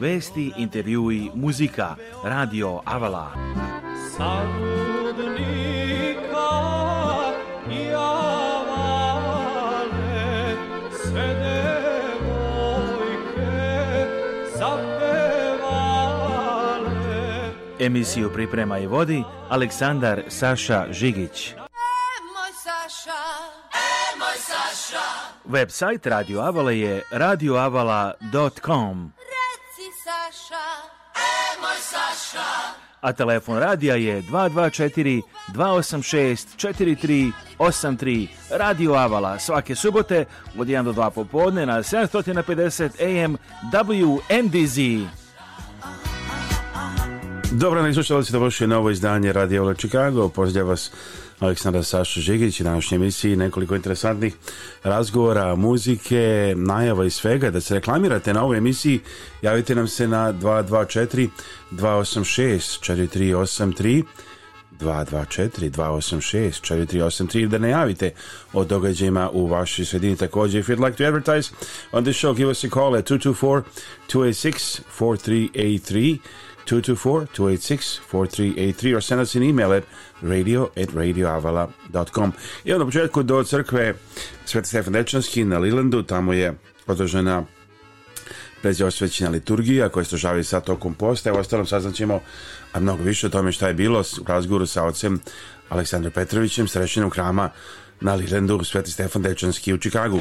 Vesti, intervjui, muzika, radio Avala. i Emisiju priprema i vodi Aleksandar Saša Žigić. E, e, Website Radio Avala je radioavala.com. A telefon radija je 224 286 4383 Radio Avala svake subote od 1 do 2 popodne na 750 AM WNDZ. Dobro, na ste dobrošli na ovo izdanje Radio Avala Chicago. Pozdrav vas Aleksandra Saša Žigić i današnje emisije nekoliko interesantnih razgovora, muzike, najava i svega. Da se reklamirate na ovoj emisiji, javite nam se na 224 286 4383 224 286 4383 da ne javite o događajima u vašoj sredini također if you'd like to advertise on this show give us a call at 224 286 4383 224-286-4383 or send us an email at radio at radioavala.com. I na početku do crkve Sveti Stefan Dečanski na Lilandu, tamo je održana svećina liturgija koja se žavi sa tokom posta. Evo ostalom saznaćemo a mnogo više o tome šta je bilo u razgovoru sa ocem Aleksandrom Petrovićem, srećenom hrama na Lilandu Sveti Stefan Dečanski u Čikagu.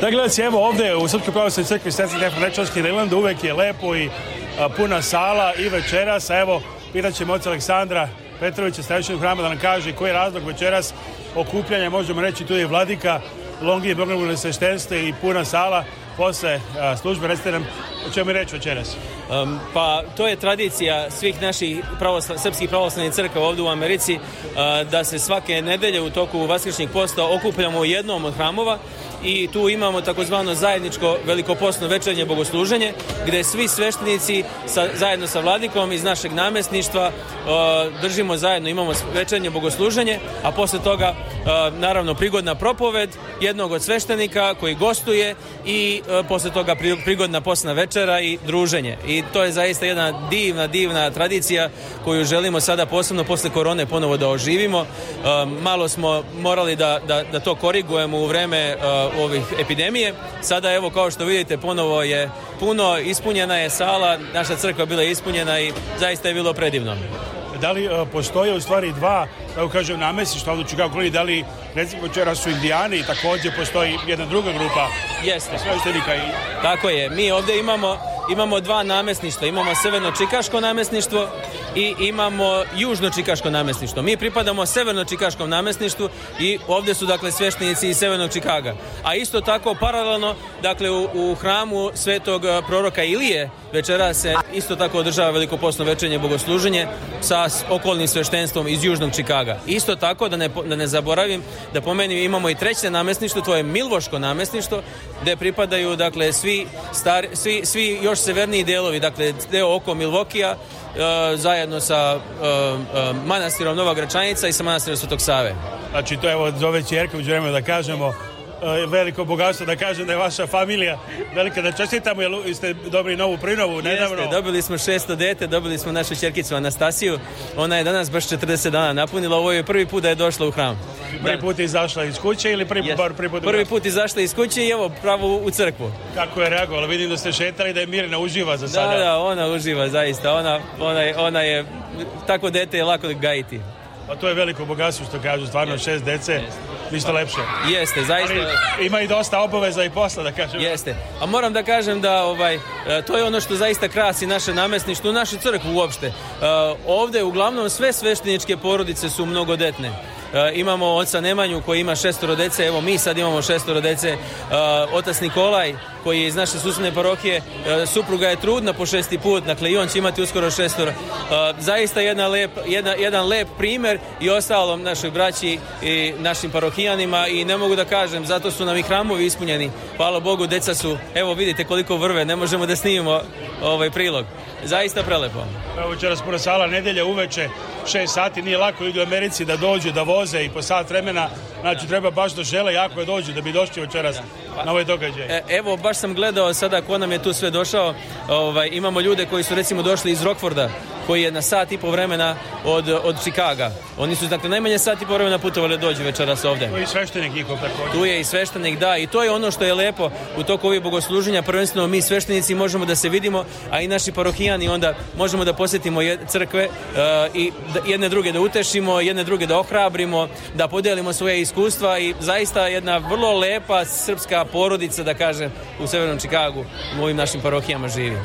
Da gledajte, evo ovdje u Srpskoj se crkvi Sveti Stefan Dečanski na Lilandu uvek je lepo i puna sala i večeras. A evo, pitat ćemo oca Aleksandra Petrovića, stavišnjeg hrama, da nam kaže koji je razlog večeras okupljanja, možemo reći tu je Vladika, Longije, Bogomile sveštenstva i puna sala posle službe. Recite nam o čemu je reći večeras. pa to je tradicija svih naših srpskih pravoslavnih crkava ovdje u Americi da se svake nedelje u toku vaskršnjih posta okupljamo u jednom od hramova i tu imamo takozvano zajedničko velikoposno večernje bogosluženje gdje svi sveštenici sa, zajedno sa vladikom iz našeg namestništva e, držimo zajedno, imamo večernje bogosluženje, a poslije toga e, naravno prigodna propoved jednog od sveštenika koji gostuje i e, poslije toga prigodna posna večera i druženje. I to je zaista jedna divna, divna tradicija koju želimo sada posebno poslije korone ponovo da oživimo. Malo smo morali da, da, da to korigujemo u vreme ovih epidemije. Sada evo kao što vidite ponovo je puno, ispunjena je sala, naša crkva bila ispunjena i zaista je bilo predivno. Da li e, postoje u stvari dva tako kažem, namestiš ovdje u Chicago da li, recimo, večera su Indijani i također postoji jedna druga grupa Jeste. sveštenika. I... Tako je, mi ovdje imamo, imamo dva namestništva, imamo severno-čikaško namestništvo i imamo južno-čikaško namestništvo. Mi pripadamo severno-čikaškom namestništvu i ovdje su dakle sveštenici iz severnog Čikaga. A isto tako paralelno, dakle u, u hramu svetog eh, proroka Ilije večera se isto tako održava veliko posno večernje bogosluženje sa okolnim sveštenstvom iz južnog Čikaga. Isto tako da ne, da ne zaboravim da po meni imamo i treće namestništvo, to je Milvoško namestništvo gdje pripadaju dakle svi, svi, svi još severniji delovi, dakle deo oko Milvokija e, zajedno sa e, e manastirom Nova Gračanica i sa manastirom Svetog Save. Znači to je čerke u vremena da kažemo E, veliko bogatstvo, da kažem da je vaša familija velika, da čestitamo, jer ste dobili novu prinovu nedavno. Jeste, dobili smo šesto dete, dobili smo našu čerkicu Anastasiju, ona je danas baš 40 dana napunila, ovo je prvi put da je došla u hram. Prvi put je izašla iz kuće ili prvi, prvi put? Prvi put izašla iz kuće i evo pravo u crkvu. Kako je reagovala? Vidim da ste šetali da je Mirna uživa za sada. Da, da, ona uživa zaista. Ona, ona, je, ona je, tako dete je lako gajiti. Pa to je veliko bogatstvo što kažu, stvarno šest dece, ništa lepše. Jeste, zaista. ima i dosta obaveza i posla, da kažem. Jeste. A moram da kažem da ovaj, e, to je ono što zaista krasi naše namestništvo, našu crkvu uopšte. E, Ovdje uglavnom sve svešteničke porodice su mnogodetne. E, imamo oca Nemanju koji ima šestoro dece, evo mi sad imamo šestoro dece, e, otac Nikolaj koji je iz naše susjedne parohije, e, supruga je trudna po šesti put, dakle i on će imati uskoro šestoro. Zaista jedna lep, jedan lep primjer i ostalom našoj braći i našim parohijanima i ne mogu da kažem, zato su nam i hramovi ispunjeni. Hvala Bogu, deca su, evo vidite koliko vrve, ne možemo da snimimo ovaj prilog zaista prelepo. Evo večeras puno sala nedelja uveče, 6 sati, nije lako idu u Americi da dođu, da voze i po sat vremena, znači treba baš da žele jako je dođu da bi došli večeras na ovaj događaj. E, evo, baš sam gledao sada ko nam je tu sve došao, ovaj, imamo ljude koji su recimo došli iz Rockforda, koji je na sat i pol vremena od, od Čikaga. Oni su dakle najmanje sat i pol vremena putovali dođu večeras ovdje. Tu je i sveštenik njihov također. Tu je i sveštenik, da. I to je ono što je lepo u toku ovih bogosluženja. Prvenstveno mi sveštenici možemo da se vidimo, a i naši parohijani onda možemo da posjetimo crkve eh, i jedne druge da utešimo, jedne druge da ohrabrimo, da podelimo svoje iskustva i zaista jedna vrlo lepa srpska porodica, da kažem, u Severnom Čikagu u ovim našim parohijama živi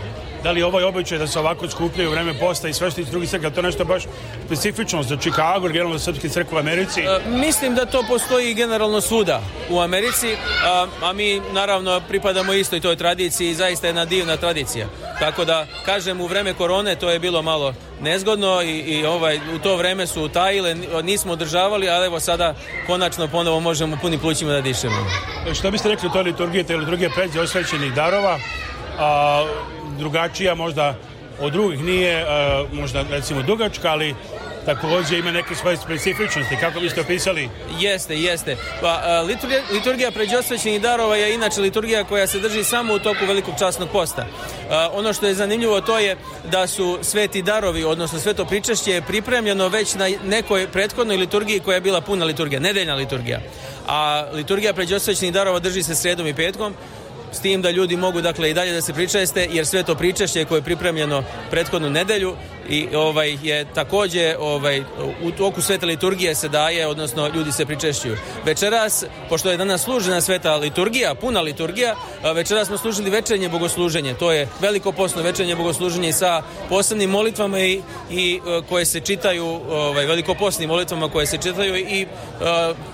da li ovaj običaj da se ovako skupljaju u vreme posta i sve što iz drugih crkva, to nešto baš specifično za Chicago, generalno Srpske crkve u Americi? E, mislim da to postoji generalno svuda u Americi, a, mi naravno pripadamo istoj toj tradiciji i zaista je jedna divna tradicija. Tako da, kažem, u vreme korone to je bilo malo nezgodno i, i ovaj, u to vreme su utajile, nismo održavali, ali evo sada konačno ponovo možemo punim plućima da dišemo. E, što biste rekli o toj liturgiji, te liturgije osvećenih darova, a, drugačija možda od drugih nije e, možda recimo dugačka, ali također ima neke svoje specifičnosti. Kako biste opisali? Jeste, jeste. Pa, e, liturgija, liturgija pređosvećenih darova je inače liturgija koja se drži samo u toku velikog časnog posta. E, ono što je zanimljivo to je da su sveti darovi, odnosno sveto pričešće je pripremljeno već na nekoj prethodnoj liturgiji koja je bila puna liturgija, nedeljna liturgija. A liturgija pređosvećenih darova drži se sredom i petkom, s tim da ljudi mogu dakle i dalje da se pričeste jer sve to pričešće koje je pripremljeno prethodnu nedelju i ovaj je također ovaj u toku svete liturgije se daje odnosno ljudi se pričešćuju. Večeras pošto je danas služena sveta liturgija, puna liturgija, večeras smo služili večernje bogosluženje. To je veliko posno večernje bogosluženje sa posebnim molitvama i, i e, koje se čitaju ovaj posnim molitvama koje se čitaju i e,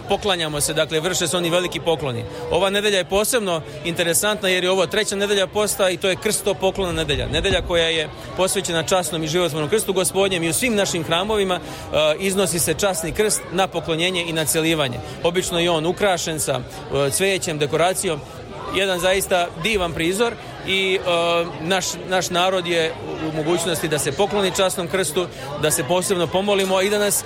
poklanjamo se, dakle vrše se oni veliki pokloni. Ova nedelja je posebno interesantna jer je ovo treća nedelja posta i to je krsto poklona nedelja. Nedelja koja je posvećena časnom i životnom krstu gospodnjem i u svim našim hramovima e, iznosi se časni krst na poklonjenje i na Obično je on ukrašen sa svećem e, dekoracijom, jedan zaista divan prizor i e, naš, naš narod je u mogućnosti da se pokloni časnom krstu, da se posebno pomolimo i da nas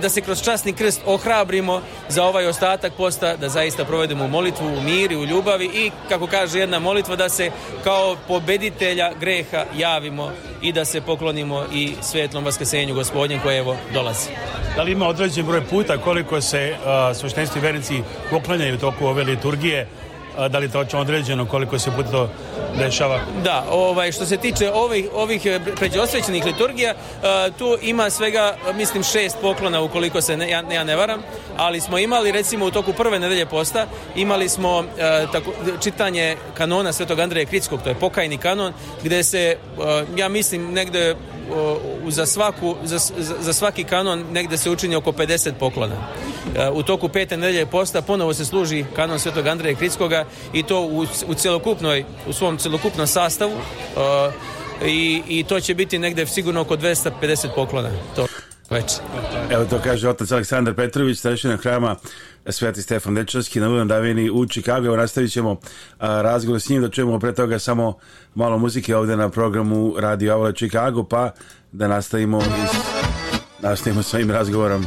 da se kroz časni krst ohrabrimo za ovaj ostatak posta, da zaista provedemo molitvu u miri, u ljubavi i, kako kaže jedna molitva, da se kao pobeditelja greha javimo i da se poklonimo i svetlom vaskesenju gospodin koje evo dolazi. Da li ima određen broj puta koliko se uh, vernici poklanjaju toku ove liturgije da li točno određeno koliko se put to dešava? Da, ovaj, što se tiče ovih, ovih eh, pređosvećenih liturgija, eh, tu ima svega, mislim, šest poklona ukoliko se ja, ja ne varam, ali smo imali, recimo, u toku prve nedelje posta, imali smo eh, tako, čitanje kanona Svetog Andreja Kritskog, to je pokajni kanon, gdje se, ja mislim, negdje za, svaku, za, za svaki kanon negdje se učini oko 50 poklona. E, u toku pete nedelje posta ponovo se služi kanon Svetog Andreja Kritskoga i to u, u celokupnoj, u svom celokupnom sastavu e, i, i to će biti negdje sigurno oko 250 poklona. To već. Evo to kaže otac Aleksandar Petrović, starešina hrama Sveti Stefan Dečarski na Ludan Davini u Čikagu. Evo nastavit ćemo razgovor s njim da čujemo pre toga samo malo muzike ovdje na programu Radio Avala Čikagu, pa da nastavimo, nastavimo svojim razgovorom.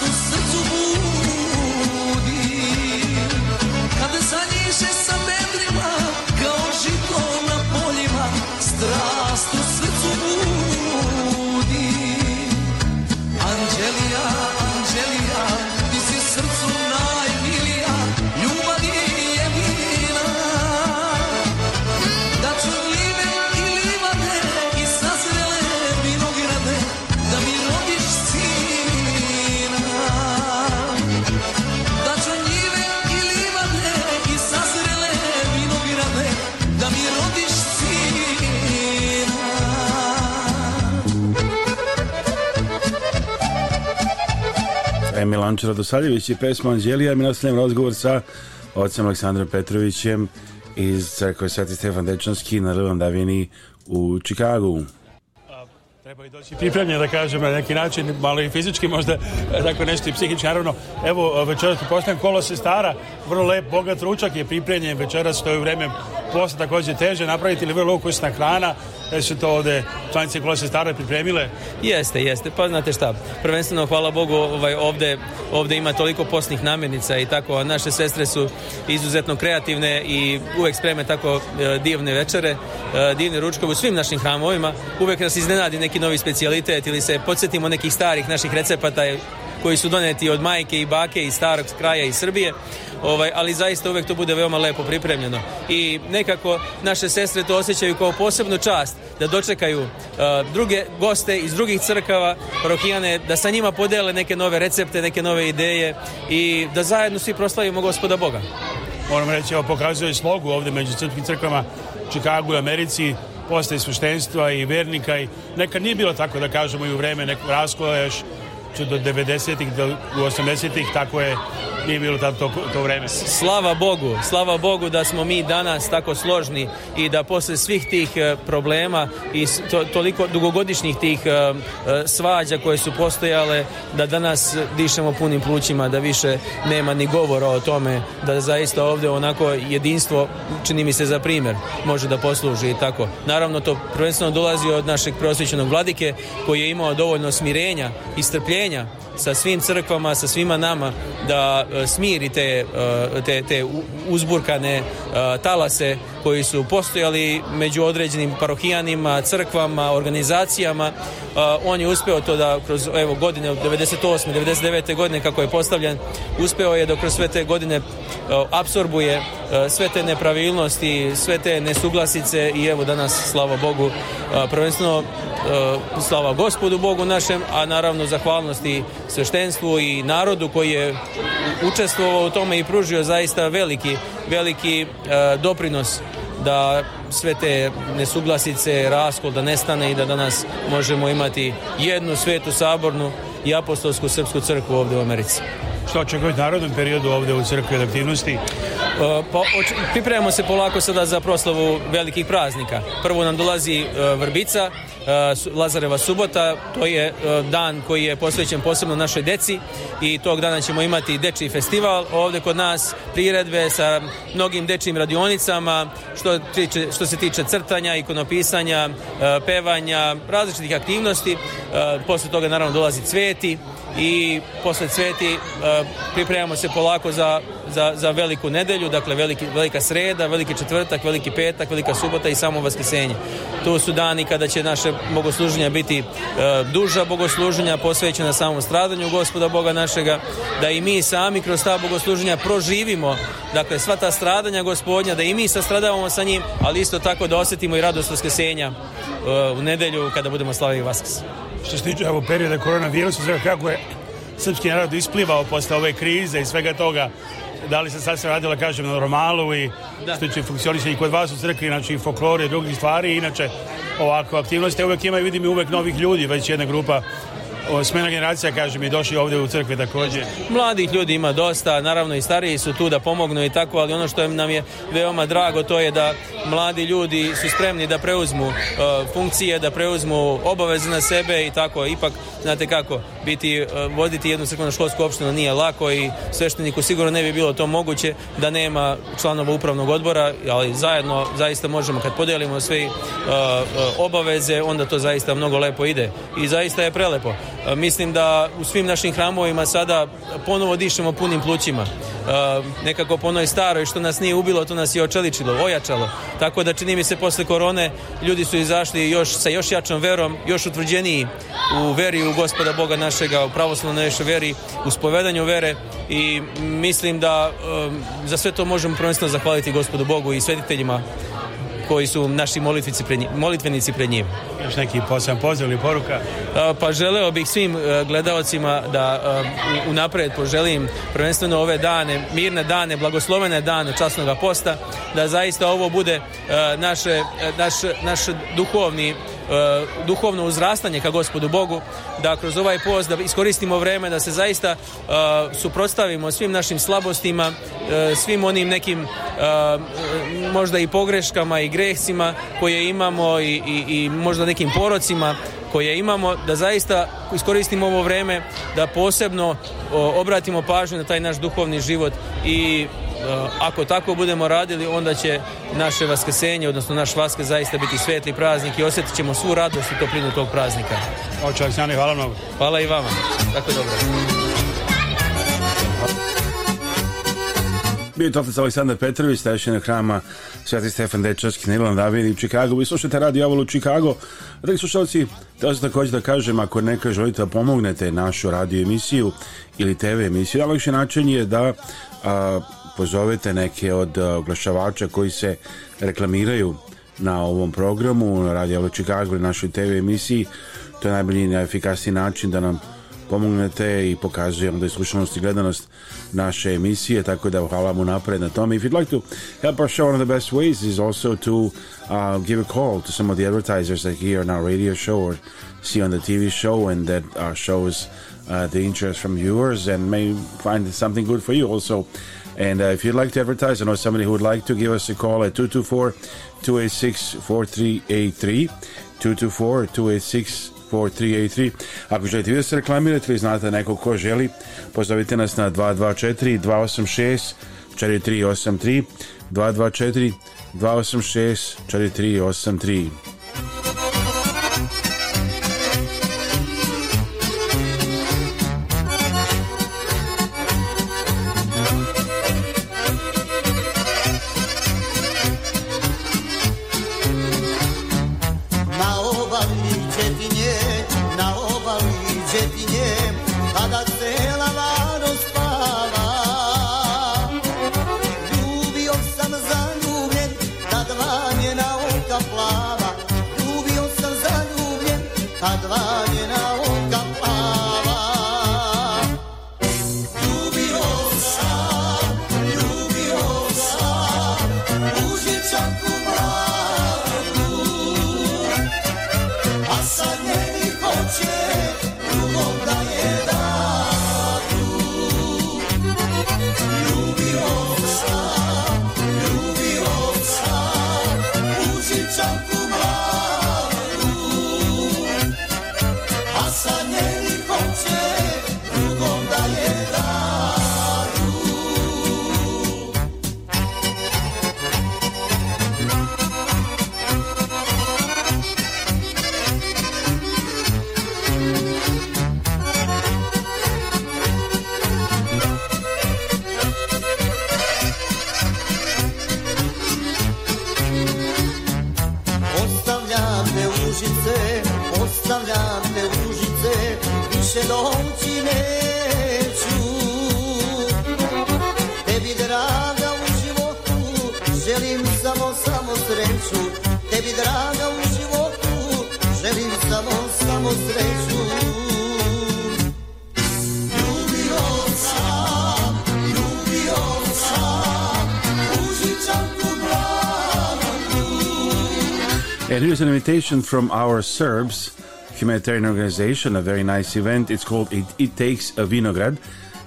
都是祝福。Milanče Radosaljević i pesma Anđelija. Mi nastavljam razgovor sa ocem Aleksandrom Petrovićem iz crkve Sveti Stefan Dečanski na Rvom Davini u Čikagu. Treba i doći pripremljen, da kažem, na neki način, malo i fizički možda, e, tako nešto i psihički, naravno. Evo, e, večeras postavljam kolo se stara, vrlo lep, bogat ručak je pripremljen večeras, to je vreme posle također teže napraviti ili vrlo ukusna hrana jer su to ovdje članice Kloše Stare pripremile? Jeste, jeste. Pa znate šta, prvenstveno hvala Bogu ovaj, ovdje, ovde ima toliko posnih namirnica i tako. Naše sestre su izuzetno kreativne i uvijek spreme tako e, divne večere, e, divne ručkove u svim našim hramovima. Uvijek nas iznenadi neki novi specijalitet ili se podsjetimo nekih starih naših recepata koji su doneti od majke i bake i starog kraja i Srbije, ovaj, ali zaista uvijek to bude veoma lepo pripremljeno. I nekako naše sestre to osjećaju kao posebnu čast da dočekaju e, druge goste iz drugih crkava, rohijane da sa njima podele neke nove recepte, neke nove ideje i da zajedno svi proslavimo gospoda Boga. Moram reći, evo pokazuje slogu ovdje među crkvim crkvama Čikagu i Americi, postoji sveštenstva i vernika i nekad nije bilo tako da kažemo i u vreme nekog raskola još do 90-ih, do 80-ih, tako je nije bilo tamo to, to vreme. Slava Bogu, slava Bogu da smo mi danas tako složni i da poslije svih tih e, problema i to, toliko dugogodišnjih tih e, e, svađa koje su postojale, da danas dišemo punim plućima, da više nema ni govora o tome, da zaista ovdje onako jedinstvo, čini mi se za primjer, može da posluži i tako. Naravno, to prvenstveno dolazi od našeg prosvjećenog vladike koji je imao dovoljno smirenja i strpljenja peña. sa svim crkvama, sa svima nama da e, smiri te, e, te, uzburkane e, talase koji su postojali među određenim parohijanima, crkvama, organizacijama. On je uspio to da kroz evo, godine od 98. 99. godine kako je postavljen, uspio je da kroz sve te godine apsorbuje sve te nepravilnosti, sve te nesuglasice i evo danas, slava Bogu, prvenstveno slava gospodu Bogu našem, a naravno zahvalnosti sveštenstvu i narodu koji je učestvovao u tome i pružio zaista veliki, veliki e, doprinos da sve te nesuglasice, raskol da nestane i da danas možemo imati jednu svetu sabornu i apostolsku srpsku crkvu ovdje u Americi. Što očekuje narodnom periodu ovdje u crkvi od aktivnosti? E, pa, pripremamo se polako sada za proslavu velikih praznika. Prvo nam dolazi e, Vrbica, E, Lazareva subota, to je e, dan koji je posvećen posebno našoj deci i tog dana ćemo imati deči festival ovdje kod nas, priredbe sa mnogim dečim radionicama što, tiče, što se tiče crtanja, ikonopisanja, e, pevanja, različitih aktivnosti. Poslije toga naravno dolazi cveti i posle sveti e, pripremamo se polako za, za, za veliku nedelju, dakle veliki, velika sreda, veliki četvrtak, veliki petak, velika subota i samo vaskresenje. Tu su dani kada će naše bogosluženja biti e, duža bogosluženja posvećena samom stradanju gospoda Boga našega, da i mi sami kroz ta bogosluženja proživimo dakle sva ta stradanja gospodnja, da i mi sastradavamo sa njim, ali isto tako da osjetimo i radost vaskresenja e, u nedelju kada budemo slavili Vaskrs što se tiče ovog perioda koronavirusa, kako je srpski narod isplivao posle ove krize i svega toga, da li se sad se radila, kažem, na normalu i da. što će funkcionisati i kod vas u crkvi, znači i folklore i drugih stvari, inače ovako aktivnosti, uvek ima, vidim i uvek novih ljudi, već jedna grupa smena generacija, kažem, i došli ovdje u crkvi također. Mladih ljudi ima dosta, naravno i stariji su tu da pomognu i tako, ali ono što nam je veoma drago to je da mladi ljudi su spremni da preuzmu e, funkcije, da preuzmu obaveze na sebe i tako. Ipak, znate kako, biti, e, voditi jednu crkveno školsku opštinu nije lako i svešteniku sigurno ne bi bilo to moguće da nema članova upravnog odbora, ali zajedno zaista možemo kad podijelimo sve e, obaveze, onda to zaista mnogo lepo ide i zaista je prelepo. E, mislim da u svim našim hramovima sada ponovo dišemo punim plućima. E, nekako po onoj staroj što nas nije ubilo, to nas je očeličilo, ojačalo. Tako da čini mi se posle korone ljudi su izašli još sa još jačom verom, još utvrđeniji u veri u gospoda Boga našega, u pravoslavnoj našoj veri, u spovedanju vere i mislim da e, za sve to možemo prvenstveno zahvaliti gospodu Bogu i svetiteljima koji su naši molitvici pred molitvenici pred njim. Još neki posljedan ili poruka? Pa želeo bih svim e, gledalcima da e, unaprijed poželim prvenstveno ove dane, mirne dane, blagoslovene dane časnog posta, da zaista ovo bude e, naš duhovni E, duhovno uzrastanje ka gospodu Bogu, da kroz ovaj post da iskoristimo vreme, da se zaista e, suprotstavimo svim našim slabostima, e, svim onim nekim možda i pogreškama i grehcima koje imamo i, i, i možda nekim porocima koje imamo, da zaista iskoristimo ovo vreme, da posebno obratimo pažnju na taj naš duhovni život i Eh, ako tako budemo radili, onda će naše vaskrsenje, odnosno naš vaske zaista biti svetli praznik i osjetit ćemo svu radost i toplinu tog praznika. Oče Oksani, hvala mnogo. Hvala i vama. Tako dobro. Bio je sa Aleksandar Petrović, na hrama Sveti Stefan Dečarski, Nilan Davin i Čikago. Vi slušate Radio Javolu Čikago. Dragi slušalci, da se također da kažem, ako neka želite da pomognete našu radio emisiju ili TV emisiju, najlakši način je da Pozovite neke od e, oglašavača koji se reklamiraju na ovom programu, na Radio Chicago i našoj TV emisiji. To je najbolji i najefikasniji način da nam pomognete i pokazuje onda i slušanost i gledanost naše emisije, tako da hvala mu napred na tome. If you'd like to help our show, one of the best ways is also to uh, give a call to some of the advertisers that hear on our radio show or see on the TV show and that uh, shows uh, the interest from viewers and may find something good for you. Also, And uh, if you'd like to advertise, I know somebody who would like to give us a call at 224 286 4383. 224 286 4383. Ako želite vi da se reklamirate ili znate nekog ko želi, pozovite nas na 224 286 4383 224 286 4383. here's an invitation from our Serbs humanitarian organization, a very nice event. It's called It, it Takes a Vinograd,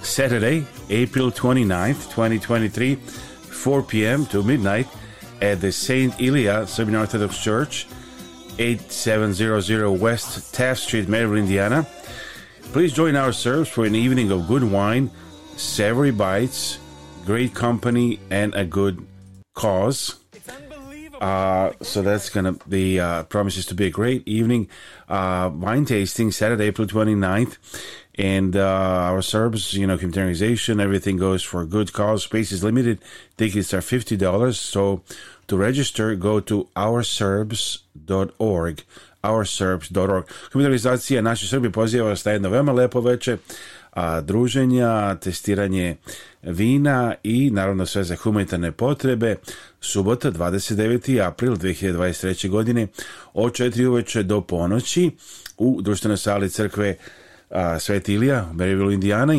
Saturday, April 29th, 2023, 4 p.m. to midnight at the St. Ilya Serbian Orthodox Church, 8700 West Taft Street, Maryville, Indiana. Please join our Serbs for an evening of good wine, savory bites, great company, and a good cause. Uh, so that's going to be, uh, promises to be a great evening. Uh, wine tasting Saturday, April 29th. And uh, our Serbs, you know, containerization, everything goes for a good cause. Space is limited. Tickets are $50. So to register, go to ourserbs.org. Ourserbs.org. Komunitarizacija naše Srbi poziva vas na jedno veoma lepo veče. a, druženja, testiranje vina i naravno sve za humanitarne potrebe. Subota 29. april 2023. godine od 4 uveče do ponoći u društvenoj sali crkve a, Sveti Ilija Maryville, Indiana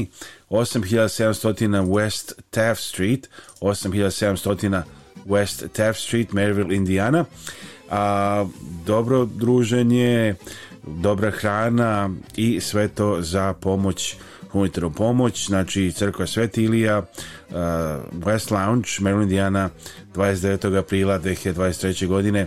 8700 West Taft Street 8700 West Taft Street, Maryville, Indiana. A, dobro druženje, dobra hrana i sve to za pomoć humanitarnu pomoć, znači crkva Sveti Ilija, uh, West Lounge, Maryland, Indiana, 29. aprila 2023. godine,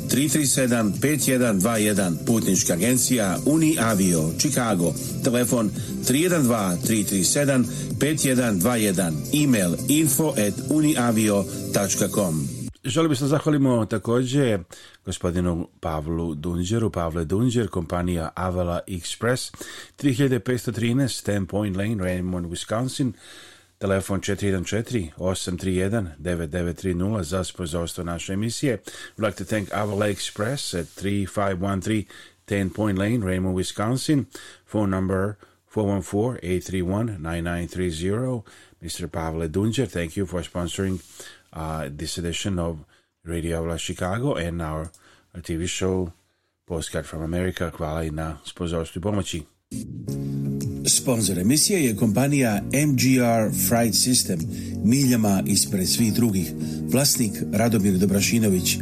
337 5121 Putnička agencija Uni Avio Chicago Telefon 312 337 5121 Email info at uniavio.com Želi bi se zahvalimo također gospodinu Pavlu Dunđeru, Pavle Dunđer, kompanija Avala Express, 3513 10 Point Lane, Raymond, Wisconsin, Telefon 414-831-9930 za spozorstvo naše emisije. We'd like to thank Avala Express at 3513 10 Point Lane, Raymond, Wisconsin. Phone number 414-831-9930. Mr. Pavle Dunjer, thank you for sponsoring uh, this edition of Radio Avala Chicago and our TV show Postcard from America. Hvala i na spozorstvu i pomoći. Sponzor emisije je kompanija MGR Fright System, miljama ispred svih drugih. Vlasnik Radomir Dobrašinović.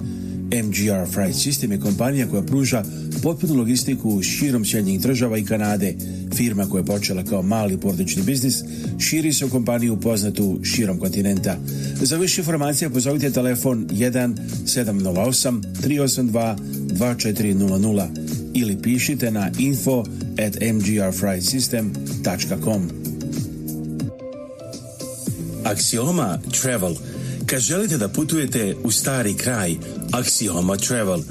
MGR Fright System je kompanija koja pruža potpunu logistiku širom Sjednjih država i Kanade. Firma koja je počela kao mali porodični biznis širi se u kompaniju poznatu širom kontinenta. Za više informacija pozovite telefon 1 708 382 2400 ili pišite na info at mgrfrightsystem.com Axioma Travel Kad želite da putujete u stari kraj, Axioma Travel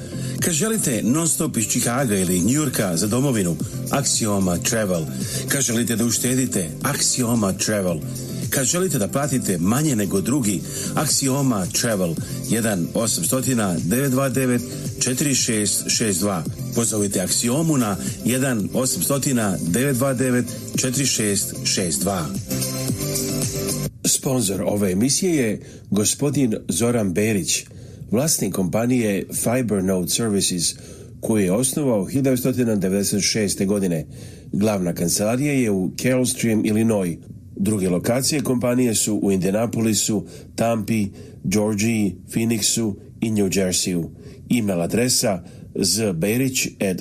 Kad želite non stop iz Čikaga ili Njurka za domovinu, Axioma Travel Kad želite da uštedite, Axioma Travel kad želite da platite manje nego drugi, Axioma Travel 1 800 929 4662. Pozovite Axiomu na 1 800 929 4662. Sponzor ove emisije je gospodin Zoran Berić, vlasnik kompanije Fibernode Services, koju je osnovao 1996. godine. Glavna kancelarija je u Carol Stream, Illinois. Druge lokacije kompanije su u Indianapolisu, Tampi, Georgiji, Phoenixu i New Jerseyu. Email adresa zberić at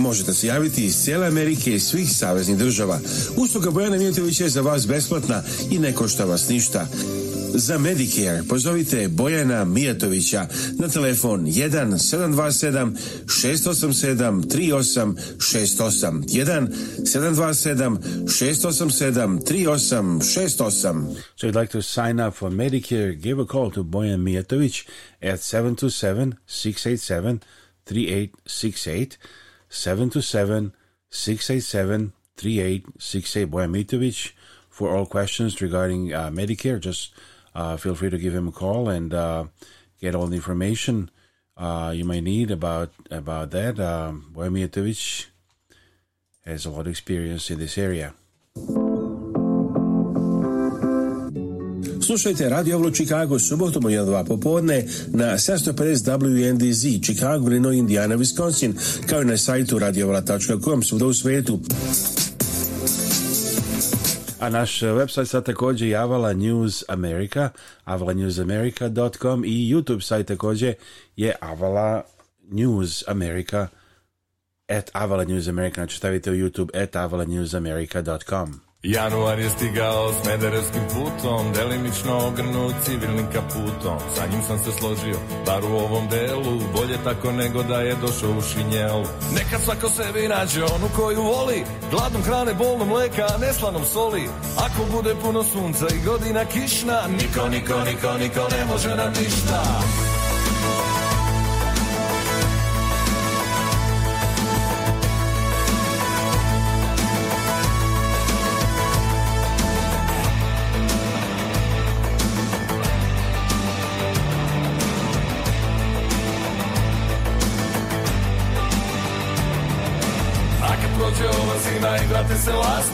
Може да се јавите из цела Америка и свих савезни држава. Услуга Бојана Милетовиќ е за вас бесплатна и не кошта вас ништа. За Medicare позовите Бојана Мијатовиќа на телефон 1-727-687-3868. 1-727-687-3868. So you'd like to sign up for Medicare, give a call to Bojan Mijatovic at 727-687-3868. 727 687 3868 Bojan For all questions regarding uh, Medicare, just uh, feel free to give him a call and uh, get all the information uh, you may need about about that. Um, has a lot of experience in this area. Slušajte Radio Avlo Chicago subotom u 2 popodne na 750 WNDZ Chicago, Illinois, Indiana, Wisconsin kao i na sajtu radioavla.com svuda u svetu. A naš website sad također je Avala News America, avalanewsamerica.com i YouTube sajt također je Avala News America at Avala News America. Znači stavite u YouTube at avalanewsamerica.com. Januar je stigao s mederevskim putom, delimično ogrnu civilnim kaputom. Sa njim sam se složio, bar u ovom delu, bolje tako nego da je došao u šinjelu. Neka svako sebi nađe onu koju voli, gladom hrane, bolnom mleka, neslanom soli. Ako bude puno sunca i godina kišna, niko, niko, niko, niko ne može nam ništa.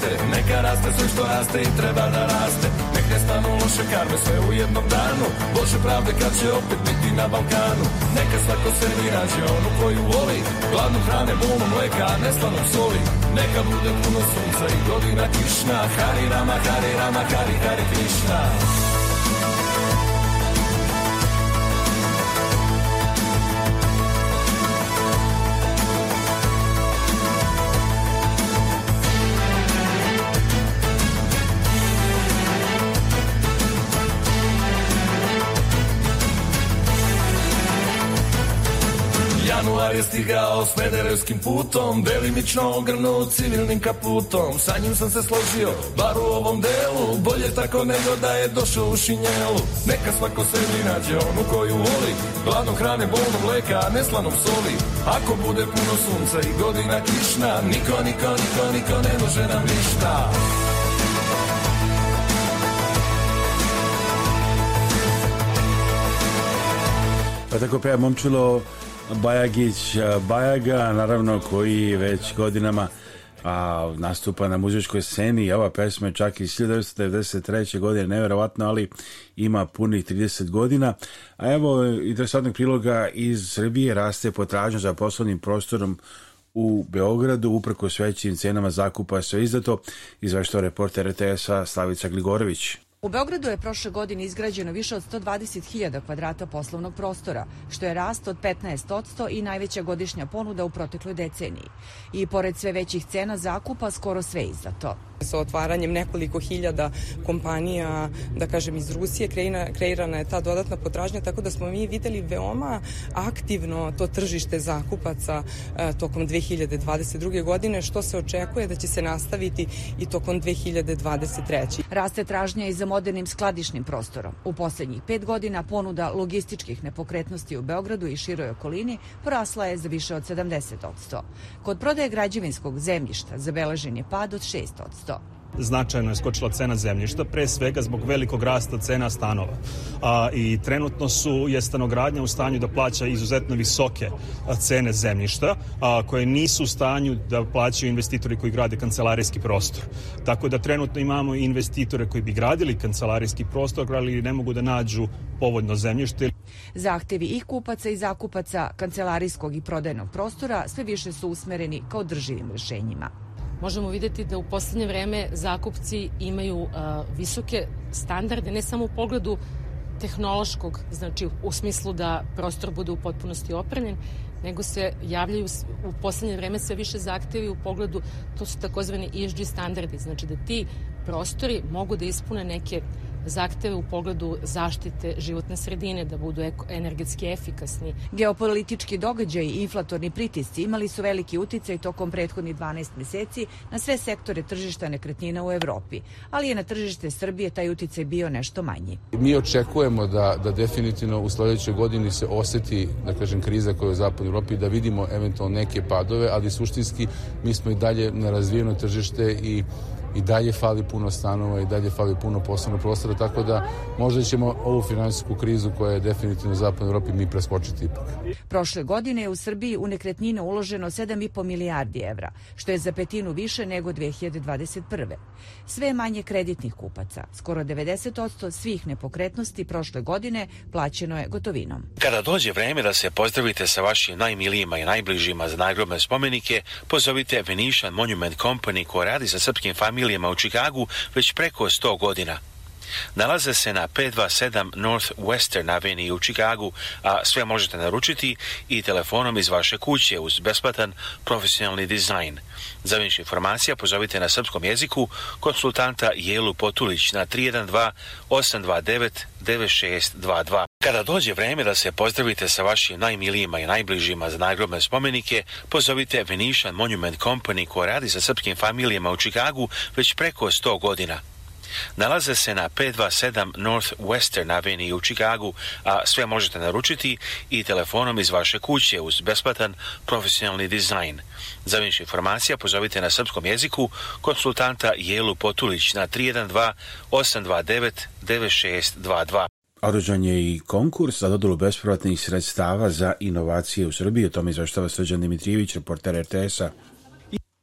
Neka raste sve što raste i treba da raste Nek ne stanu loše karme sve u jednom danu Bože pravde kad će opet biti na Balkanu Neka svako se mi nađe onu koju voli Gladnu hrane, bolno mleka, a ne soli Neka bude puno sunca i godina kišna Hari Rama, Hari Rama, Hari Hari Krišna je stigao s mederevskim putom Delimično ogrnut civilnim kaputom Sa njim sam se složio, bar u ovom delu Bolje tako nego da je došao u šinjelu Neka svako sebi nađe onu koju voli Gladno hrane, bolno mleka, a ne slanom soli Ako bude puno sunca i godina kišna Niko, niko, niko, niko ne može nam ništa tako momčilo Bajagić e, Bajaga, naravno koji već godinama a, nastupa na muzičkoj sceni ova pesma je čak iz 1993. godine nevjerovatno, ali ima punih 30 godina a evo interesantnog priloga iz Srbije raste potražnja za poslovnim prostorom u Beogradu uprko svećim cenama zakupa sve izdato izvešto reporter RTS-a Slavica Gligorović u Beogradu je prošle godine izgrađeno više od 120.000 kvadrata poslovnog prostora, što je rast od 15% i najveća godišnja ponuda u protekloj deceniji. I pored sve većih cena zakupa, skoro sve izdato. Sa otvaranjem nekoliko hiljada kompanija, da kažem, iz Rusije kreirana, je ta dodatna potražnja, tako da smo mi videli veoma aktivno to tržište zakupaca e, tokom 2022. godine, što se očekuje da će se nastaviti i tokom 2023. Raste tražnja i za modernim skladišnim prostorom. U posljednjih pet godina ponuda logističkih nepokretnosti u Beogradu i široj okolini porasla je za više od 70%. Kod prodaje građevinskog zemljišta zabeležen je pad od 6% značajno je skočila cena zemljišta, pre svega zbog velikog rasta cena stanova. A, I trenutno su je stanogradnja u stanju da plaća izuzetno visoke cene zemljišta, a, koje nisu u stanju da plaćaju investitori koji grade kancelarijski prostor. Tako da trenutno imamo investitore koji bi gradili kancelarijski prostor, ali ne mogu da nađu povoljno zemljište. Zahtevi i kupaca i zakupaca kancelarijskog i prodajnog prostora sve više su usmereni kao održivim rješenjima možemo vidjeti da u posljednje vreme zakupci imaju visoke standarde, ne samo u pogledu tehnološkog, znači u smislu da prostor bude u potpunosti opremljen, nego se javljaju u posljednje vreme sve više zahtjevi u pogledu, to su takozvani ESG standardi, znači da ti prostori mogu da ispune neke zahteve u pogledu zaštite životne sredine, da budu energetski efikasni. Geopolitički događaj i inflatorni pritisci imali su veliki uticaj tokom prethodnih 12 meseci na sve sektore tržišta nekretnina u Evropi, ali je na tržište Srbije taj uticaj bio nešto manji. Mi očekujemo da, da definitivno u sledećoj godini se oseti, da kažem, kriza koja je u zapadnoj Evropi, da vidimo eventualno neke padove, ali suštinski mi smo i dalje na razvijeno tržište i i dalje fali puno stanova i dalje fali puno poslovnog prostora, tako da možda ćemo ovu financijsku krizu koja je definitivno u zapadnoj Europi mi preskočiti ipak. Prošle godine je u Srbiji u nekretnine uloženo 7,5 milijardi evra, što je za petinu više nego 2021. Sve manje kreditnih kupaca, skoro 90% svih nepokretnosti prošle godine plaćeno je gotovinom. Kada dođe vreme da se pozdravite sa vašim najmilijima i najbližima za nagrobne spomenike, pozovite Venetian Monument Company koja radi sa srpskim familijama u Chicagu već preko 100 godina. Nalaze se na 527 North Western Avenue u Chicagu a sve možete naručiti i telefonom iz vaše kuće uz besplatan profesionalni dizajn za više informacija pozovite na srpskom jeziku konsultanta Jelu Potulić na 312 829 9622. Kada dođe vreme da se pozdravite sa vašim najmilijima i najbližima za nagrobne spomenike, pozovite Venetian Monument Company koja radi sa srpskim familijama u Čikagu već preko 100 godina nalaze se na 527 North Western Avenue u Čikagu, a sve možete naručiti i telefonom iz vaše kuće uz besplatan profesionalni dizajn. Za više informacija pozovite na srpskom jeziku konsultanta Jelu Potulić na 312 829 9622. Održan je i konkurs za dodelu bespovratnih sredstava za inovacije u Srbiji. O tome izveštava Srđan Dimitrijević, reporter RTS-a.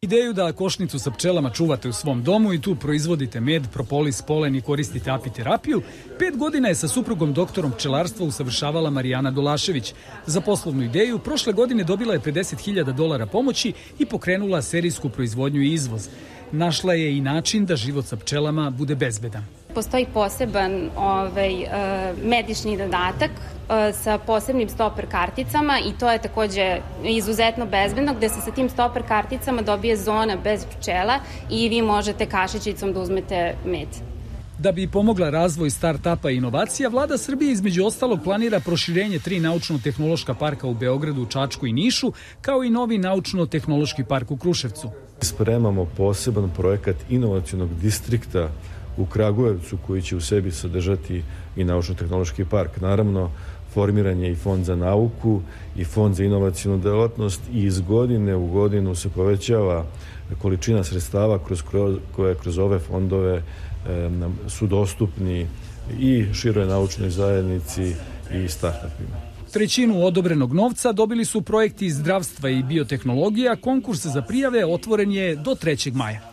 Ideju da košnicu sa pčelama čuvate u svom domu i tu proizvodite med, propolis, polen i koristite apiterapiju, pet godina je sa suprugom doktorom pčelarstva usavršavala Marijana Dolašević. Za poslovnu ideju prošle godine dobila je 50.000 dolara pomoći i pokrenula serijsku proizvodnju i izvoz. Našla je i način da život sa pčelama bude bezbedan postoji poseban ovaj, e, medišni dodatak e, sa posebnim stoper karticama i to je takođe izuzetno bezbedno gde se sa tim stoper karticama dobije zona bez pčela i vi možete kašićicom da uzmete med. Da bi pomogla razvoj start-upa i inovacija, vlada Srbije između ostalog planira proširenje tri naučno-tehnološka parka u Beogradu, Čačku i Nišu, kao i novi naučno-tehnološki park u Kruševcu. Spremamo poseban projekat inovacijonog distrikta u Kragujevcu koji će u sebi sadržati i naučno-tehnološki park. Naravno, formiran je i fond za nauku i fond za inovacijnu djelatnost i iz godine u godinu se povećava količina sredstava kroz, koje kroz ove fondove su dostupni i široj naučnoj zajednici i startupima. Trećinu odobrenog novca dobili su projekti zdravstva i biotehnologija. Konkurs za prijave otvoren je do 3. maja.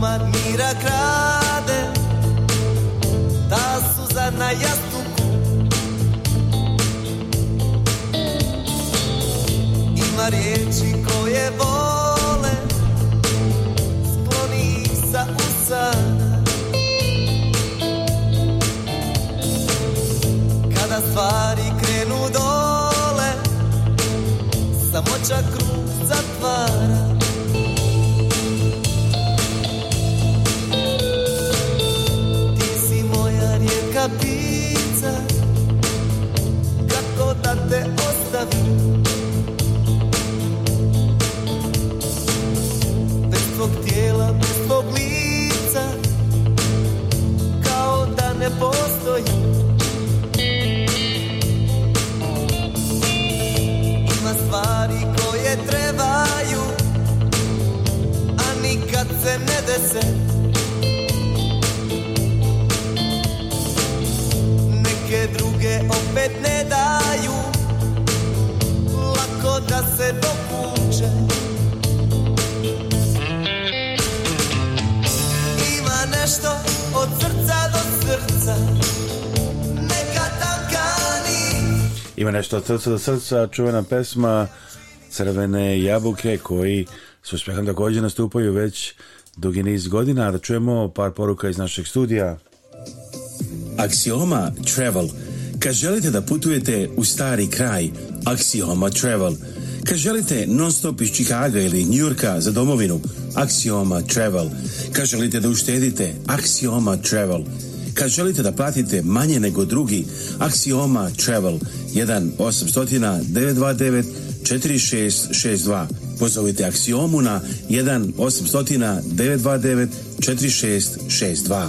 komad mira krade Ta suza na jastuku Ima riječi koje vole Skloni sa usana Kada stvari krenu dole Samoća zaboravim Bez tvog tijela, bez tvog lica Kao da ne postoji Ima stvari koje trebaju A nikad se ne dese Neke druge opet ne daju da se dokuče Ima nešto od srca do srca Neka Ima nešto od srca do srca, čuvena pesma Crvene jabuke koji s uspehom također nastupaju već dugi niz godina, da čujemo par poruka iz našeg studija. Axioma Travel Kad želite da putujete u stari kraj, Axioma Travel – kad želite non stop iz Čikaga ili Njurka za domovinu, Axioma Travel. Kad želite da uštedite, Axioma Travel. Kad želite da platite manje nego drugi, Axioma Travel 1 800 929 4662. Pozovite Axiomu na 1 800 929 4662.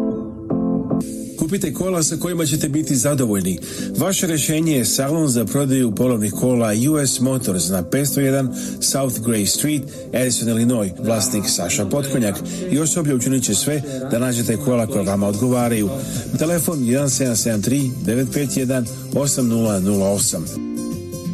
kupite kola sa kojima ćete biti zadovoljni. Vaše rješenje je salon za prodaju polovnih kola US Motors na 501 South Gray Street, Edison, Illinois, vlasnik Saša Potkonjak i osoblje učinit će sve da nađete kola koja vama odgovaraju. Telefon 1773 951 8008.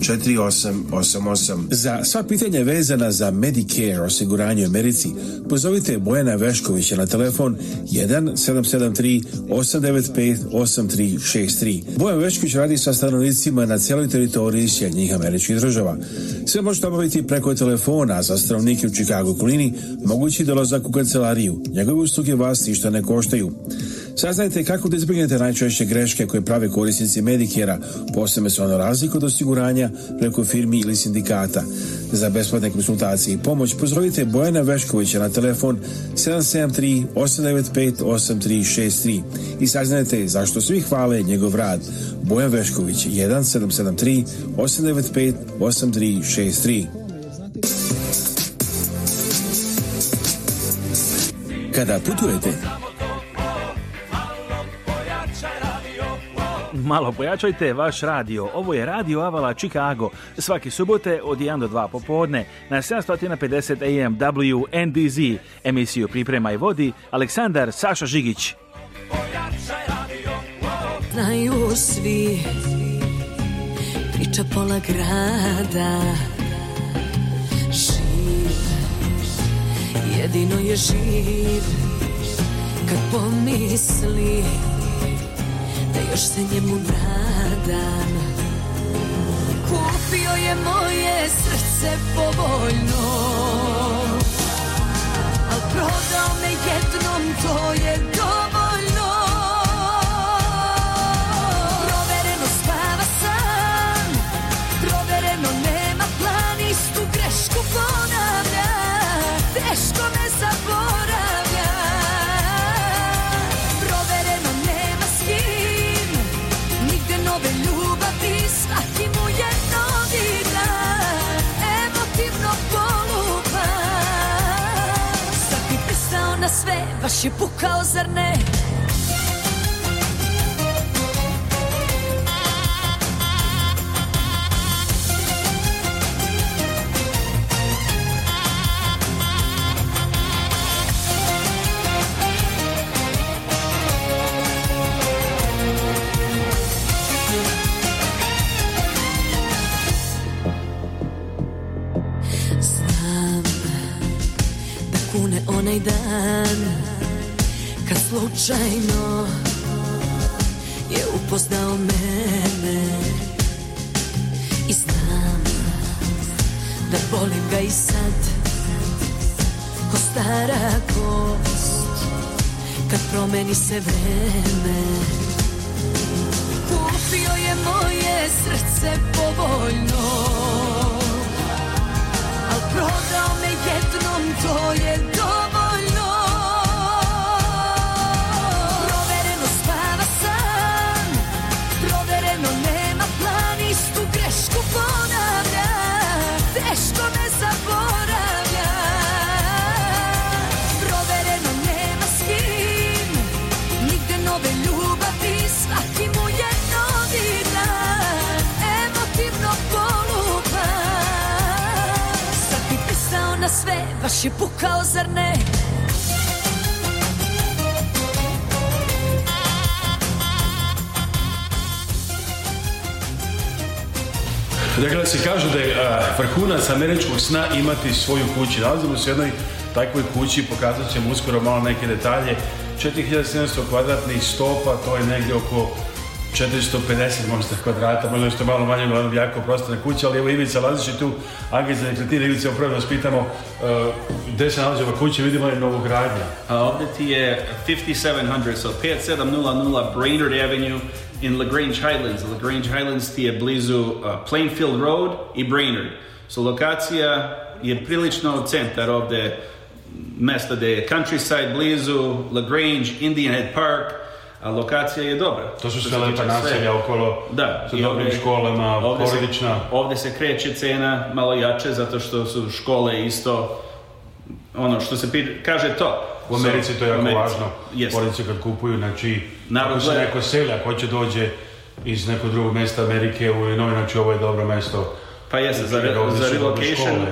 4888. Za sva pitanja vezana za Medicare osiguranje u Americi, pozovite Bojana Veškovića na telefon 1773 895 8363. Bojan Vešković radi sa stanovnicima na cijeloj teritoriji Sjednjih američkih država. Sve možete obaviti preko telefona za stanovnike u Chicago kulini mogući dolazak u kancelariju. Njegove usluge vas ništa ne koštaju. Saznajte kako da izbjegnete najčešće greške koje prave korisnici Medikera, posebno se ono razliku od osiguranja preko firmi ili sindikata. Za besplatne konsultacije i pomoć pozovite Bojana Veškovića na telefon 773 895 8363 i saznajte zašto svi hvale njegov rad. Bojan Vešković 1773 895 8363. Kada putujete, malo pojačajte vaš radio. Ovo je Radio Avala Chicago. Svaki subote od 1 do 2 popodne na 750 AM WNDZ. Emisiju priprema i vodi Aleksandar Saša Žigić. Znaju svi Priča pola grada Živ Jedino je živ Kad pomisli još se njemu nadam Kupio je moje srce povoljno Al prodao me jednom, to je dovoljno pukao, zar ne? američkog sna imati svoju kuću. Nalazimo se u jednoj takvoj kući, pokazat ćemo uskoro malo neke detalje. 4700 kvadratnih stopa, to je negdje oko 450 možda kvadrata, možda to malo manje, uglavnom jako prostorna kuća, ali evo Ivica Lazić je tu, Agent za nekretnine, Ivica, upravo vas pitamo e, gdje se nalazi ova kuća, vidimo je novogradnja. A ovdje ti je 5700, so 5700 Brainerd Avenue in LaGrange Highlands. LaGrange Highlands ti je blizu e, Plainfield Road i Brainerd. So lokacija je prilično centar ovde, mesta gde je countryside blizu, Lagrange, Indian Head Park, a lokacija je dobra. To su sve lepa naselja okolo, da, sa dobrim ovde, školama, ovde Se, kreće cena malo jače zato što su škole isto ono što se kaže to. U Americi to je jako Americi. važno. Yes. kad kupuju, znači Narod ako se neko selja, ko će dođe iz nekog drugog mesta Amerike u Illinois, znači ovo je dobro mesto pa jeste, za, za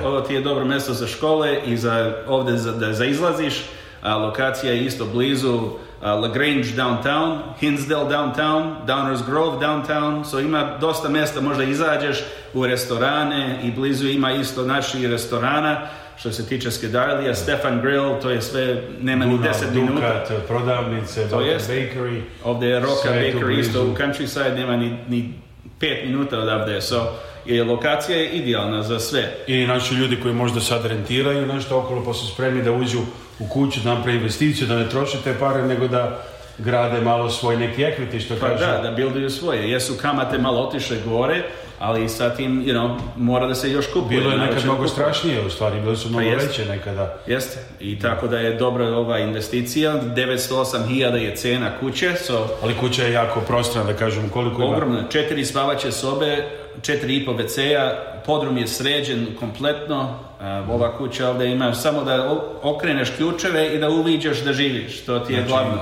ovo ti je dobro mjesto za škole i za ovdje za, da za izlaziš. A, lokacija je isto blizu a, Lagrange downtown, Hinsdale downtown, Downers Grove downtown. So ima dosta mjesta, možda izađeš u restorane i blizu ima isto naši restorana što se tiče skedarlija, Stefan Grill, to je sve, nema ni 10 minuta. Dukat, prodavnice, to Bakery. Ovdje je Roka Bakery, isto u countryside, nema ni, ni 5 minuta odavde, so je lokacija je idealna za sve. I znači ljudi koji možda sad rentiraju nešto okolo pa su spremni da uđu u kuću, da naprave investiciju, da ne troše te pare, nego da grade malo svoj neki equity, što pa kažu. da, da bilduju svoje. Jesu kamate malo otišle gore, ali sa tim, you know, mora da se još kupuje. Bilo je nekad mnogo strašnije u stvari, bilo su mnogo pa veće nekada. Jeste, i tako da je dobra ova investicija, 908.000 je cena kuće. So, ali kuća je jako prostrana, da kažem, koliko ima? Ogromna, četiri spavaće sobe, četiri i po WC-a, podrum je sređen kompletno, ehm, ova kuća ovdje ima samo da okreneš ključeve i da uviđaš da živiš, to ti je znači, glavno.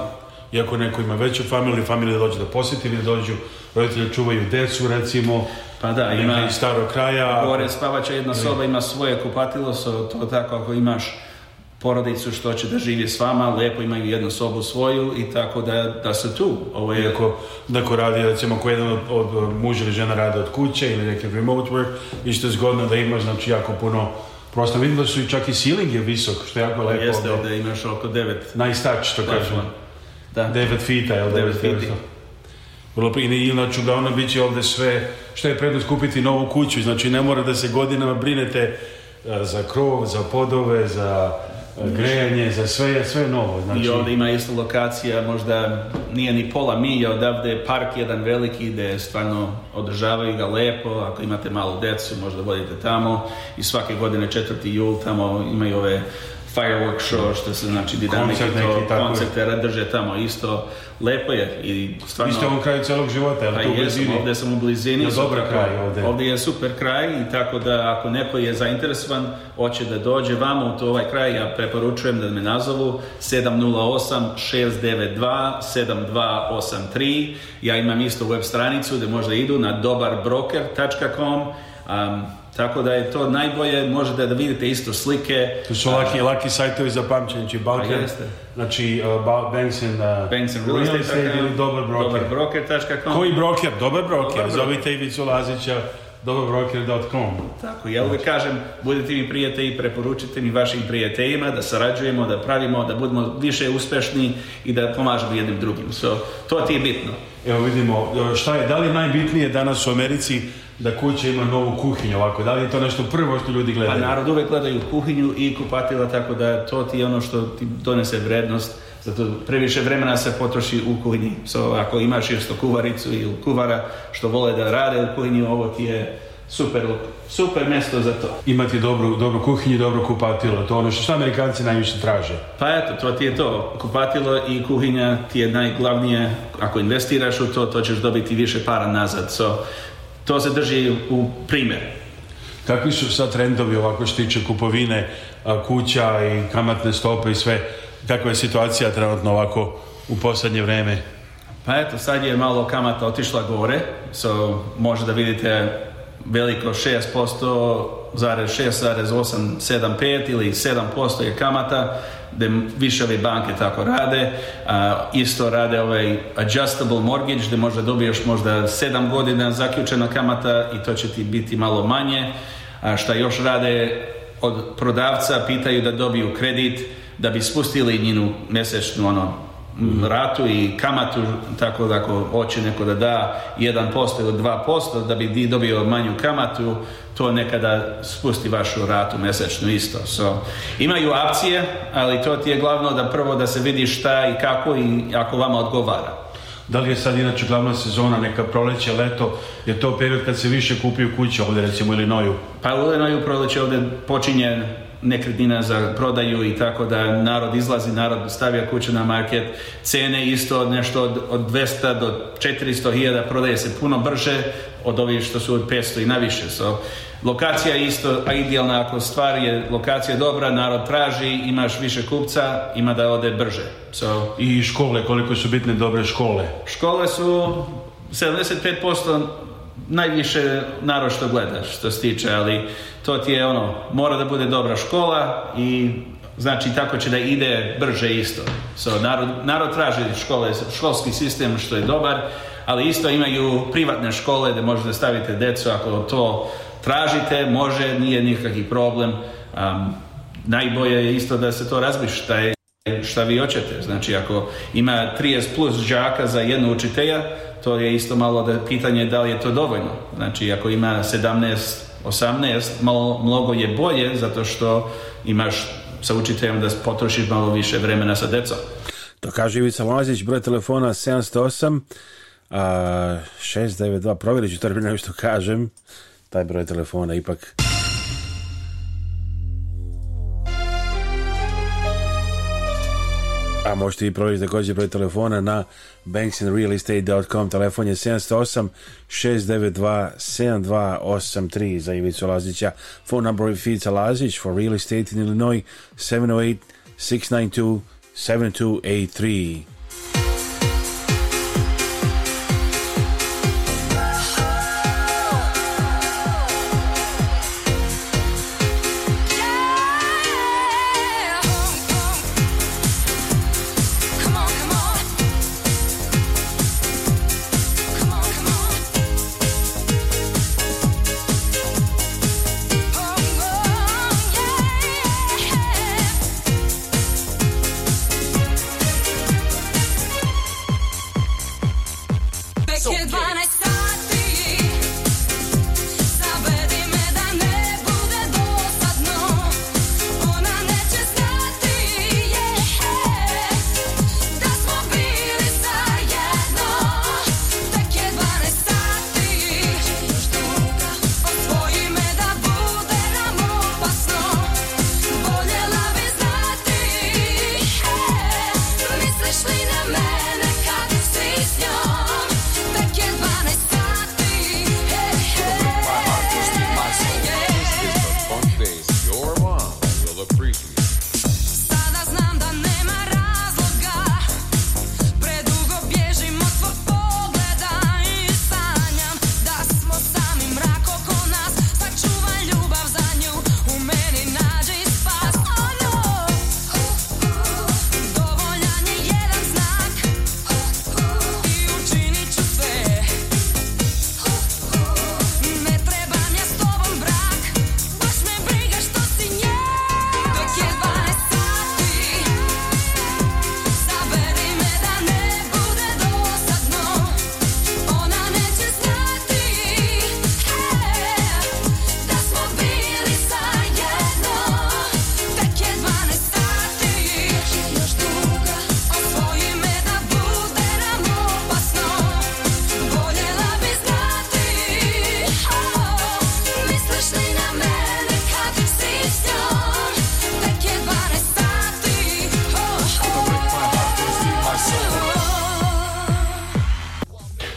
Iako neko ima veću familiju, familije dođe da posjeti ili dođu, roditelji čuvaju decu recimo, pa da, ima starog kraja. Gore spavača jedna soba, ima svoje kupatilo, so, to tako ako imaš porodicu što će da živi s vama, lepo imaju jednu sobu svoju i tako da, da se tu. Ovo je... Iako, ko radi, recimo, ako jedan od, od ili žena rade od kuće ili neki remote work, što je zgodno da imaš, znači, jako puno Prosto vidim da su i čak i ceiling je visok, što je jako lepo. Jeste, ovdje imaš oko 9. Najstač, što kažem Da. 9 fita, jel? 9 fita. Vrlo inače uglavnom bit će ovdje sve što je prednost kupiti novu kuću, znači ne mora da se godinama brinete e, za krov, za podove, za e, grejanje, za sve, sve novo. Znači... I ovdje ima isto lokacija, možda nije ni pola milja, odavde je park jedan veliki gdje stvarno održavaju ga lepo, ako imate malu decu možda vodite tamo i svake godine 4. jul tamo imaju ove firework show, što se znači dinamike to, drže tamo isto. Lepo je i stvarno... Isto u kraju celog života, ali pa tu u blizini? Ovdje sam u blizini. Je ovdje. je super kraj i tako da ako neko je zainteresovan, hoće da dođe vamo u to ovaj kraj, ja preporučujem da me nazovu 708-692-7283. Ja imam isto web stranicu gdje možda idu na dobarbroker.com. Tako da je to najbolje, možete da vidite isto slike. To su laki, laki sajtovi za pamćenje, znači znači uh, uh, Banks and, Banks and Real Estate ili Dobar Broker. broker Koji broker? Dobar Broker, zovite Ivicu Lazića dobrobroker.com Tako, ja uvijek kažem, budite mi prijatelji, preporučite mi vašim prijateljima da sarađujemo, da pravimo, da budemo više uspešni i da pomažemo jednim drugim. So, to ti je bitno. Evo vidimo, uh, šta je, da li najbitnije danas u Americi da kuća ima novu kuhinju ovako? Da li je to nešto prvo što ljudi gledaju? Pa narod uvek gledaju kuhinju i kupatila, tako da to ti je ono što ti donese vrednost. Zato previše vremena se potroši u kuhinji. So, ako imaš isto kuvaricu i kuvara što vole da rade u kuhinji, ovo ti je super, super mjesto za to. Imati dobru, dobru kuhinju, dobro kupatilo, to ono što Amerikanci najviše traže. Pa eto, to ti je to. Kupatilo i kuhinja ti je najglavnije. Ako investiraš u to, to ćeš dobiti više para nazad. So, to se drži u primjer. Kakvi su sad trendovi ovako što tiče kupovine kuća i kamatne stope i sve? Kakva je situacija trenutno ovako u posljednje vrijeme? Pa eto, sad je malo kamata otišla gore, so da vidite veliko 6%, 6,875 ili 7% je kamata, da više ove banke tako rade. isto rade ovaj adjustable mortgage gdje možda dobiješ možda sedam godina zaključena kamata i to će ti biti malo manje. A šta još rade od prodavca pitaju da dobiju kredit da bi spustili njinu mjesečnu ono Mhm. ratu i kamatu, tako da ako hoće neko da da 1% ili 2%, da bi dobio manju kamatu, to nekada spusti vašu ratu mjesečnu isto. So, imaju akcije, ali to ti je glavno da prvo da se vidi šta i kako i ako vama odgovara. Da li je sad inače glavna sezona, neka proleće, leto, je to period kad se više kupuju kuće ovdje recimo ili noju? Pa u noju proleće ovdje počinje nekretnina za prodaju i tako da narod izlazi, narod stavlja kuću na market, cene isto nešto od, od 200 do 400 hiljada prodaje se puno brže od ovih što su od 500 i više. So, lokacija je isto idealna ako stvar je lokacija dobra, narod traži, imaš više kupca, ima da ode brže. So, I škole, koliko su bitne dobre škole? Škole su 75% najviše narod što gledaš što se tiče, ali to ti je ono, mora da bude dobra škola i znači tako će da ide brže isto. narod, narod traži škole, školski sistem što je dobar, ali isto imaju privatne škole gdje možete staviti decu ako to tražite, može, nije nikakvi problem. Um, najbolje je isto da se to razmišlja šta, vi hoćete. Znači ako ima 30 plus đaka za jednu učitelja, to je isto malo da pitanje da li je to dovoljno. Znači, ako ima 17, 18, malo, mnogo je bolje zato što imaš sa učiteljem da potrošiš malo više vremena sa decom. To kaže Ivica Lazić, broj telefona 708 a, 692, provjerit ću to nego što kažem, taj broj telefona ipak... A možete i provjeriti također broj telefona na Banksandrealestate.com, telefon je 708 692 7283 za Ivicu Lazića phone number of Ivica Lazić for real estate in Illinois 708 692 7283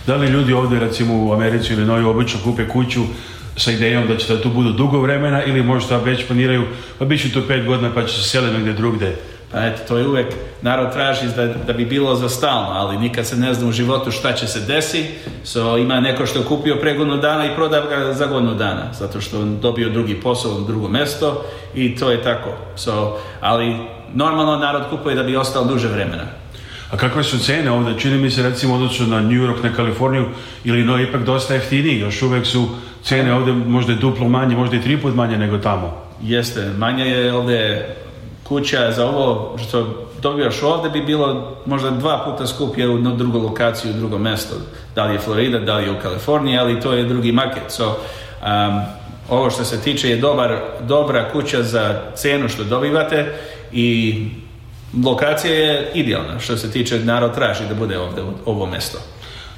Da li ljudi ovdje recimo u Americi ili Novi obično kupe kuću sa idejom da će da tu budu dugo vremena ili možda već planiraju pa bit ću tu pet godina pa će se seliti negdje drugdje? Pa eto, to je uvijek, narod traži da, da bi bilo za stalno, ali nikad se ne zna u životu šta će se desi. So, ima neko što je kupio pre godinu dana i proda ga za godinu dana, zato što on dobio drugi posao, drugo mesto i to je tako. So, ali normalno narod kupuje da bi ostao duže vremena. A kakve su cene ovdje? Čini mi se recimo odnosno na New York, na Kaliforniju ili no ipak dosta jeftiniji. Još uvijek su cene ovdje možda duplo manje, možda i tri put manje nego tamo. Jeste, manje je ovdje kuća za ovo što dobivaš ovdje bi bilo možda dva puta skuplje u drugu lokaciju, u drugo mjesto. Da li je Florida, da li je u Kaliforniji, ali to je drugi market. So, um, ovo što se tiče je dobar, dobra kuća za cenu što dobivate i Lokacija je idealna što se tiče narod traži da bude ovdje ovo mjesto.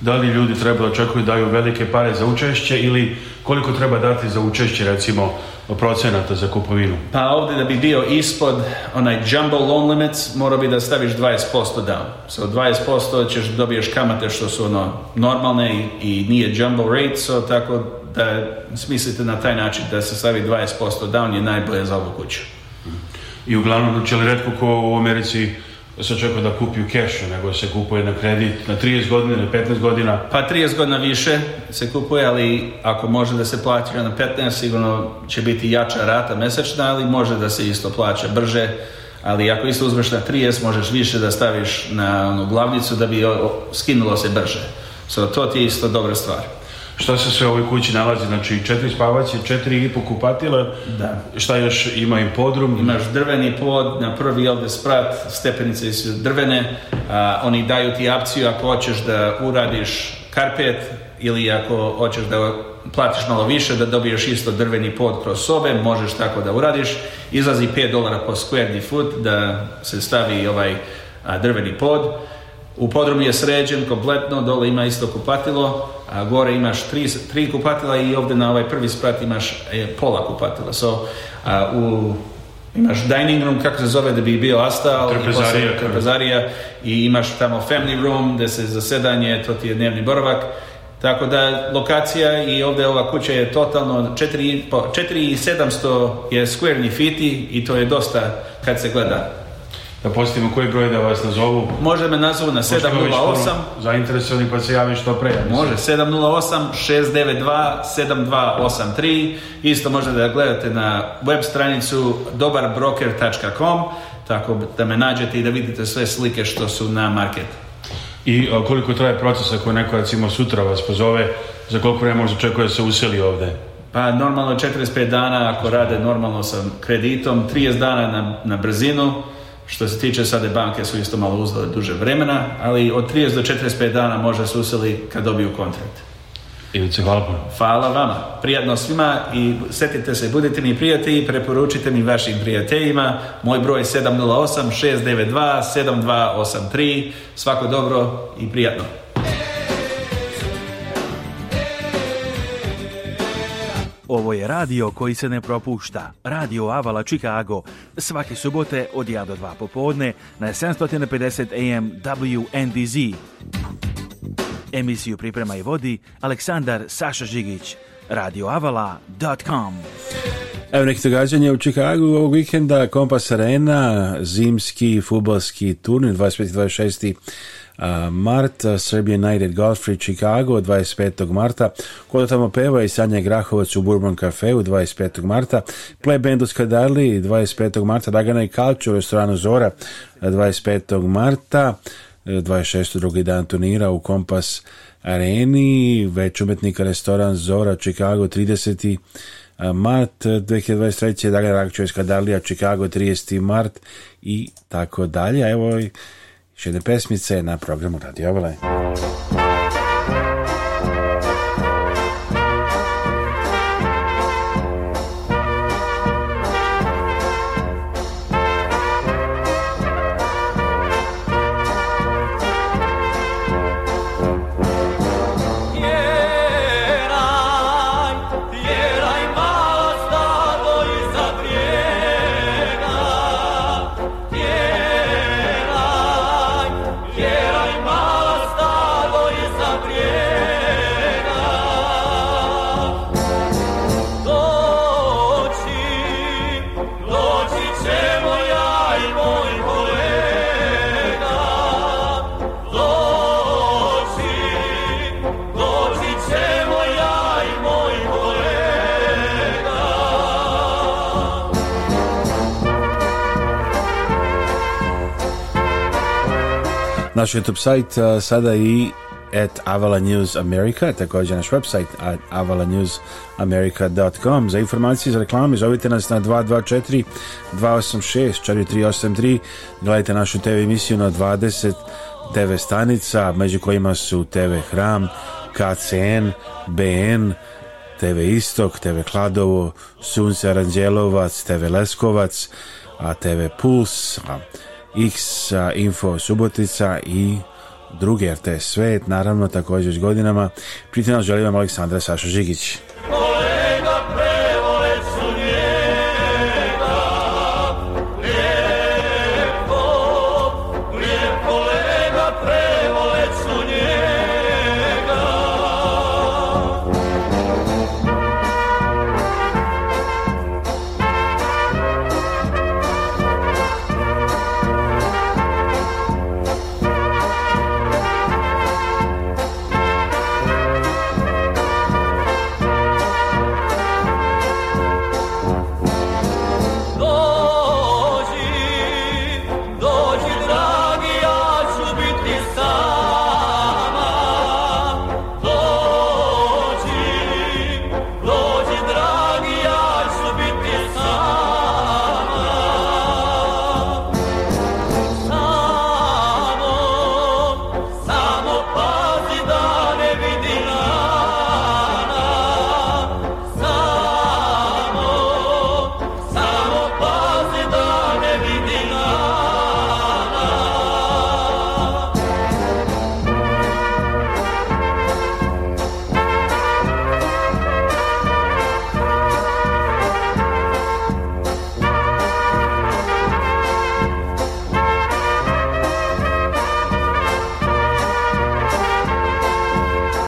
Da li ljudi treba očekuju daju velike pare za učešće ili koliko treba dati za učešće recimo procenata za kupovinu? Pa ovdje da bi bio ispod onaj jumbo loan limits mora bi da staviš 20% down. So 20% ćeš dobiješ kamate što su ono normalne i, i nije jumbo rate, so tako da smislite na taj način da se stavi 20% down je najbolje za ovu kuću i uglavnom, će znači, li redko ko u Americi se da kupi u kešu, nego se kupuje na kredit na 30 godina ili 15 godina. Pa 30 godina više se kupuje, ali ako može da se plaća na 15, sigurno će biti jača rata mesečna, ali može da se isto plaća brže. Ali ako isto uzmeš na 30, možeš više da staviš na onu glavnicu da bi skinulo se brže. So, to ti je isto dobra stvar šta se sve u ovoj kući nalazi, znači četiri spavaće, četiri i po kupatila, da. šta još ima i podrum? Imaš drveni pod, na prvi je sprat, stepenice su drvene, oni daju ti opciju ako hoćeš da uradiš karpet ili ako hoćeš da platiš malo više, da dobiješ isto drveni pod kroz sobe, možeš tako da uradiš, izlazi 5 dolara po square foot da se stavi ovaj drveni pod, u podrum je sređen kompletno, dole ima isto kupatilo, a gore imaš tri, tri kupatila i ovdje na ovaj prvi sprat imaš e, pola kupatila. So, u, imaš dining room, kako se zove, da bi bio astal, trpezarija, i, i imaš tamo family room, gdje se zasedanje, to ti je dnevni boravak. Tako da lokacija i ovdje ova kuća je totalno 4.700 je square fiti i to je dosta kad se gleda da postavimo koji broj da vas nazovu. Može me nazovu na 708. Zainteresovani pa se javi što pre. Može, 708 692 7283. Isto možete da gledate na web stranicu dobarbroker.com tako da me nađete i da vidite sve slike što su na market. I e, koliko traje proces ako neko recimo sutra vas pozove, za koliko vremena možda očekuje da se useli ovdje? Pa normalno 45 dana ako rade normalno sa kreditom, 30 dana na brzinu, što se tiče sada banke su isto malo uzele duže vremena, ali od 30 do 45 dana može se useli kad dobiju kontrakt. Ivice, hvala puno. Hvala vama. Prijatno svima i setite se, budite mi prijatelji, preporučite mi vašim prijateljima. Moj broj je 708-692-7283. Svako dobro i prijatno. Ovo je radio koji se ne propušta. Radio Avala Chicago. Svake subote od 1 do 2 popodne na 750 AM WNDZ. Emisiju priprema i vodi Aleksandar Saša Žigić. radioavala.com Evo nekih događanja u Čikagu ovog vikenda, Kompas Arena, zimski futbalski turnir 25. 26 Eh, mart, eh, Serbian United Godfrey Chicago 25. marta, kod tamo peva i Sanja Grahovac u Bourbon Cafeu 25. marta, Play Band u Skadarli, 25. marta, Dagana i Kalču u restoranu Zora 25. Eh, marta, 26. drugi dan turnira u Kompas areni, već umetnika restoran Zora Chicago 30. mart 2023. Dagan Rakčevska Darlija Chicago 30. mart i tako dalje. Evo još jedne pesmice na programu Radio naš YouTube sajt, sada i at Avala News America, također naš website at avalanewsamerica.com. Za informacije, za reklame, zovite nas na 224 286 4383. Gledajte našu TV emisiju na 20 TV stanica, među kojima su TV Hram, KCN, BN, TV Istok, TV Kladovo, Sunce Aranđelovac, TV Leskovac, a TV Puls, X Info Subotica i druge RTS Svet, naravno također godinama. pritina nas želim vam Aleksandra Sašo Žigić.